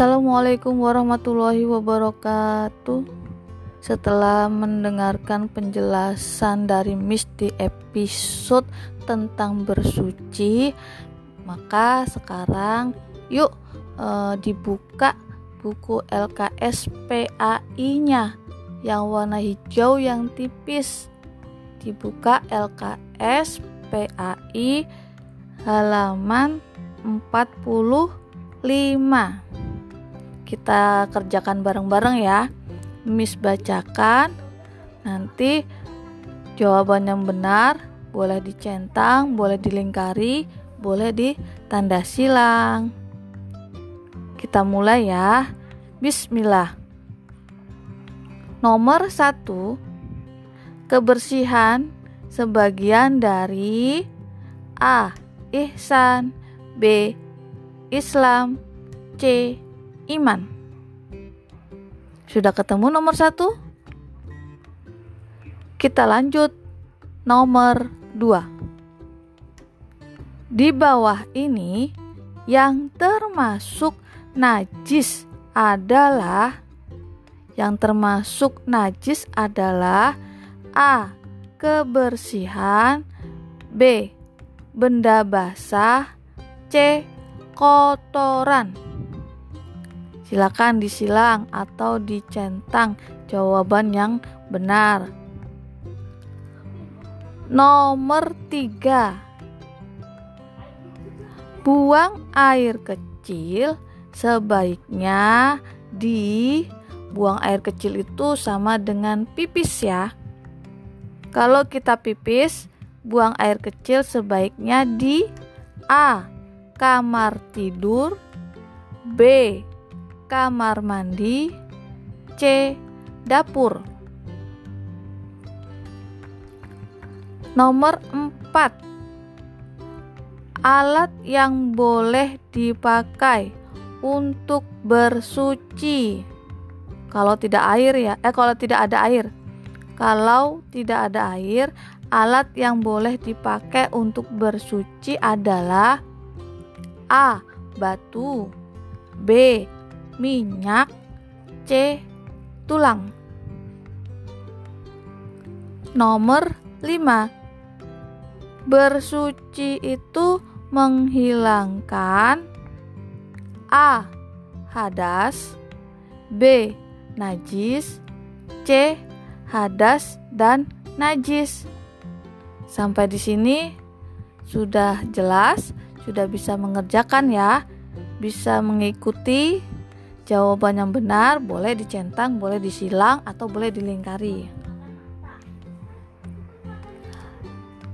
Assalamualaikum warahmatullahi wabarakatuh. Setelah mendengarkan penjelasan dari Miss di episode tentang bersuci, maka sekarang yuk e, dibuka buku LKS PAI-nya yang warna hijau yang tipis. Dibuka LKS PAI halaman 45 kita kerjakan bareng-bareng ya Miss bacakan nanti jawaban yang benar boleh dicentang boleh dilingkari boleh ditanda silang kita mulai ya Bismillah nomor satu kebersihan sebagian dari A. Ihsan B. Islam C iman. Sudah ketemu nomor satu? Kita lanjut nomor dua. Di bawah ini yang termasuk najis adalah yang termasuk najis adalah A. Kebersihan B. Benda basah C. Kotoran Silakan disilang atau dicentang jawaban yang benar. Nomor tiga, buang air kecil sebaiknya di buang air kecil itu sama dengan pipis ya. Kalau kita pipis, buang air kecil sebaiknya di A. Kamar tidur B kamar mandi, C. dapur. Nomor 4. Alat yang boleh dipakai untuk bersuci. Kalau tidak air ya, eh kalau tidak ada air. Kalau tidak ada air, alat yang boleh dipakai untuk bersuci adalah A. batu, B minyak, C. Tulang. Nomor 5. Bersuci itu menghilangkan A. Hadas B. Najis C. Hadas dan najis Sampai di sini sudah jelas, sudah bisa mengerjakan ya, bisa mengikuti Jawaban yang benar boleh dicentang, boleh disilang, atau boleh dilingkari.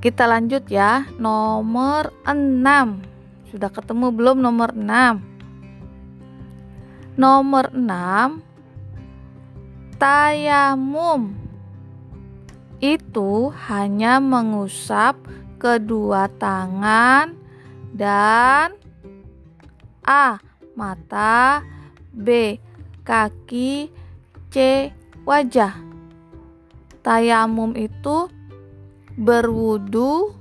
Kita lanjut ya, nomor 6. Sudah ketemu belum nomor 6? Nomor 6 Tayamum itu hanya mengusap kedua tangan dan A. Mata B. Kaki C. Wajah Tayamum itu berwudu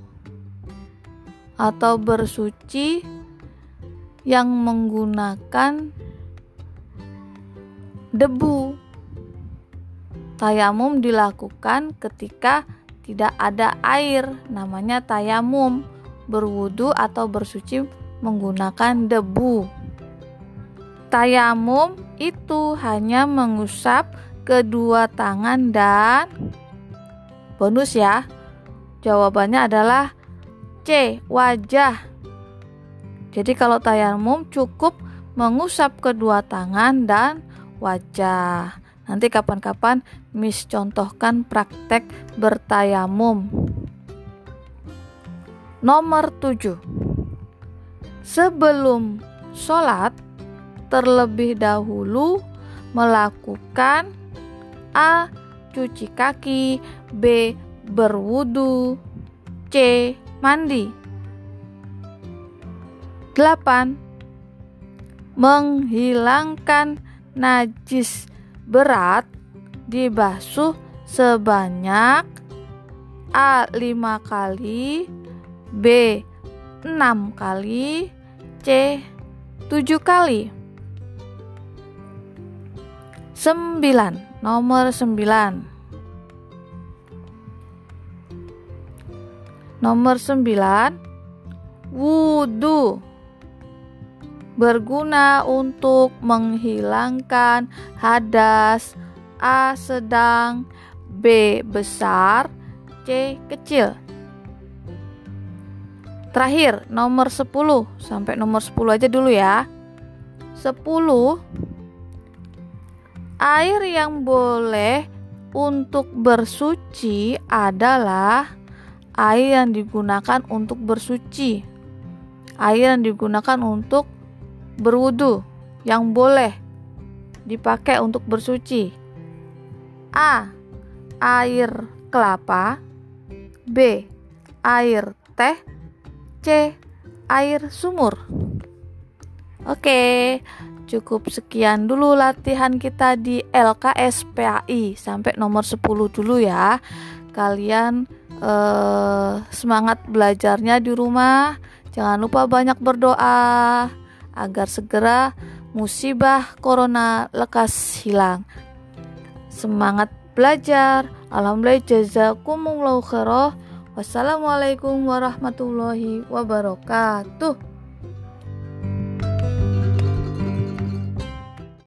atau bersuci yang menggunakan debu. Tayamum dilakukan ketika tidak ada air, namanya tayamum. Berwudu atau bersuci menggunakan debu. Tayamum itu hanya mengusap kedua tangan dan bonus ya. Jawabannya adalah C, wajah. Jadi kalau tayamum cukup mengusap kedua tangan dan wajah. Nanti kapan-kapan Miss contohkan praktek bertayamum. Nomor 7. Sebelum sholat terlebih dahulu melakukan A. Cuci kaki B. Berwudu C. Mandi 8. Menghilangkan najis berat dibasuh sebanyak A. 5 kali B. 6 kali C. 7 kali Sembilan, nomor sembilan. Nomor sembilan, wudhu berguna untuk menghilangkan hadas A sedang, B besar, C kecil. Terakhir, nomor 10 sampai nomor 10 aja dulu ya. 10 Air yang boleh untuk bersuci adalah air yang digunakan untuk bersuci. Air yang digunakan untuk berwudu yang boleh dipakai untuk bersuci. A. Air kelapa B. Air teh C. Air sumur Oke, cukup sekian dulu latihan kita di LKS PAI sampai nomor 10 dulu ya. Kalian eh, semangat belajarnya di rumah. Jangan lupa banyak berdoa agar segera musibah corona lekas hilang. Semangat belajar. Alhamdulillah jazakumullahu khairah. Wassalamualaikum warahmatullahi wabarakatuh.